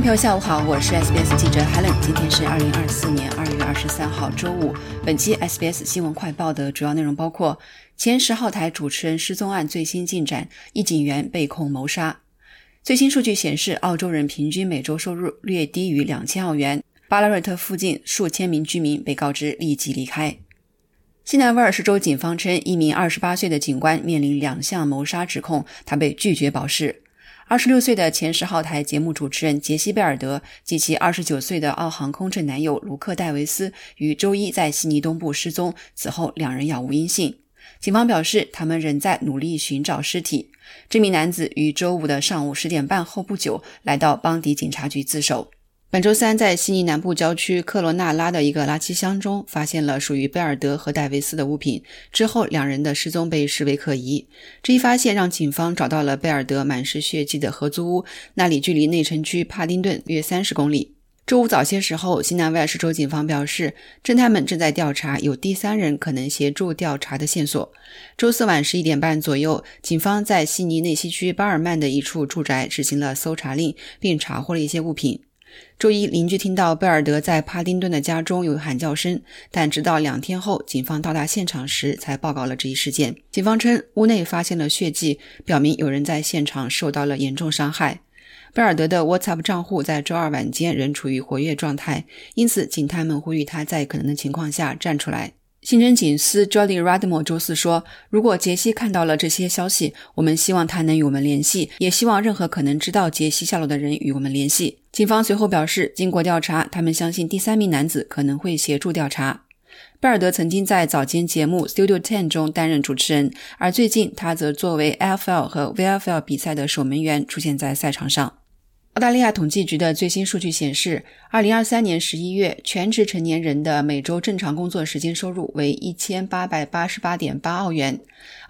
朋友，下午好，我是 SBS 记者 Helen。今天是二零二四年二月二十三号，周五。本期 SBS 新闻快报的主要内容包括：前十号台主持人失踪案最新进展，一警员被控谋杀；最新数据显示，澳洲人平均每周收入略低于两千澳元；巴拉瑞特附近数千名居民被告知立即离开。西南威尔士州警方称，一名二十八岁的警官面临两项谋杀指控，他被拒绝保释。二十六岁的前十号台节目主持人杰西·贝尔德及其二十九岁的澳航空乘男友卢克·戴维斯于周一在悉尼东部失踪，此后两人杳无音信。警方表示，他们仍在努力寻找尸体。这名男子于周五的上午十点半后不久来到邦迪警察局自首。本周三，在悉尼南部郊区克罗纳拉的一个垃圾箱中，发现了属于贝尔德和戴维斯的物品。之后，两人的失踪被视为可疑。这一发现让警方找到了贝尔德满是血迹的合租屋，那里距离内城区帕丁顿约三十公里。周五早些时候，新南威尔士州警方表示，侦探们正在调查有第三人可能协助调查的线索。周四晚十一点半左右，警方在悉尼内西区巴尔曼的一处住宅执行了搜查令，并查获了一些物品。周一，邻居听到贝尔德在帕丁顿的家中有喊叫声，但直到两天后，警方到达现场时才报告了这一事件。警方称，屋内发现了血迹，表明有人在现场受到了严重伤害。贝尔德的 WhatsApp 账户在周二晚间仍处于活跃状态，因此警探们呼吁他在可能的情况下站出来。刑侦警司 Jody Radmore 周四说：“如果杰西看到了这些消息，我们希望他能与我们联系，也希望任何可能知道杰西下落的人与我们联系。”警方随后表示，经过调查，他们相信第三名男子可能会协助调查。贝尔德曾经在早间节目 Studio Ten 中担任主持人，而最近他则作为 AFL 和 VFL 比赛的守门员出现在赛场上。澳大利亚统计局的最新数据显示，2023年11月，全职成年人的每周正常工作时间收入为1888.8澳元。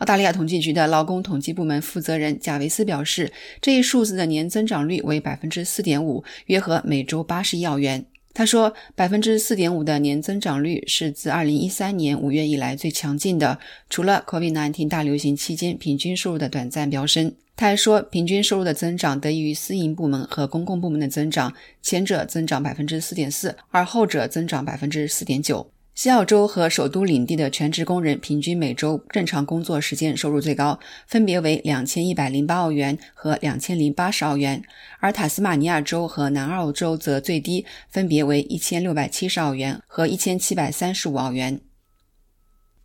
澳大利亚统计局的劳工统计部门负责人贾维斯表示，这一数字的年增长率为4.5%，约合每周81澳元。他说，百分之四点五的年增长率是自二零一三年五月以来最强劲的，除了 COVID-19 大流行期间平均收入的短暂飙升。他还说，平均收入的增长得益于私营部门和公共部门的增长，前者增长百分之四点四，而后者增长百分之四点九。西澳洲和首都领地的全职工人平均每周正常工作时间收入最高，分别为两千一百零八澳元和两千零八十澳元，而塔斯马尼亚州和南澳洲则最低，分别为一千六百七十澳元和一千七百三十五澳元。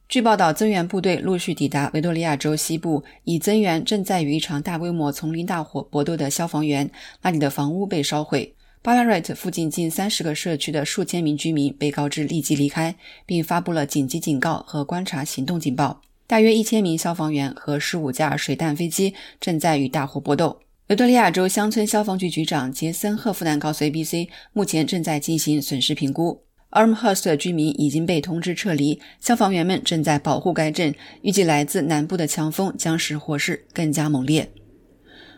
据报道，增援部队陆续抵达维多利亚州西部，以增援正在与一场大规模丛林大火搏斗的消防员。那里的房屋被烧毁。巴拉瑞特附近近三十个社区的数千名居民被告知立即离开，并发布了紧急警告和观察行动警报。大约一千名消防员和十五架水弹飞机正在与大火搏斗。维多利亚州乡村消防局局长杰森·赫夫南告诉 ABC，目前正在进行损失评估。Armhurst 的居民已经被通知撤离，消防员们正在保护该镇。预计来自南部的强风将使火势更加猛烈。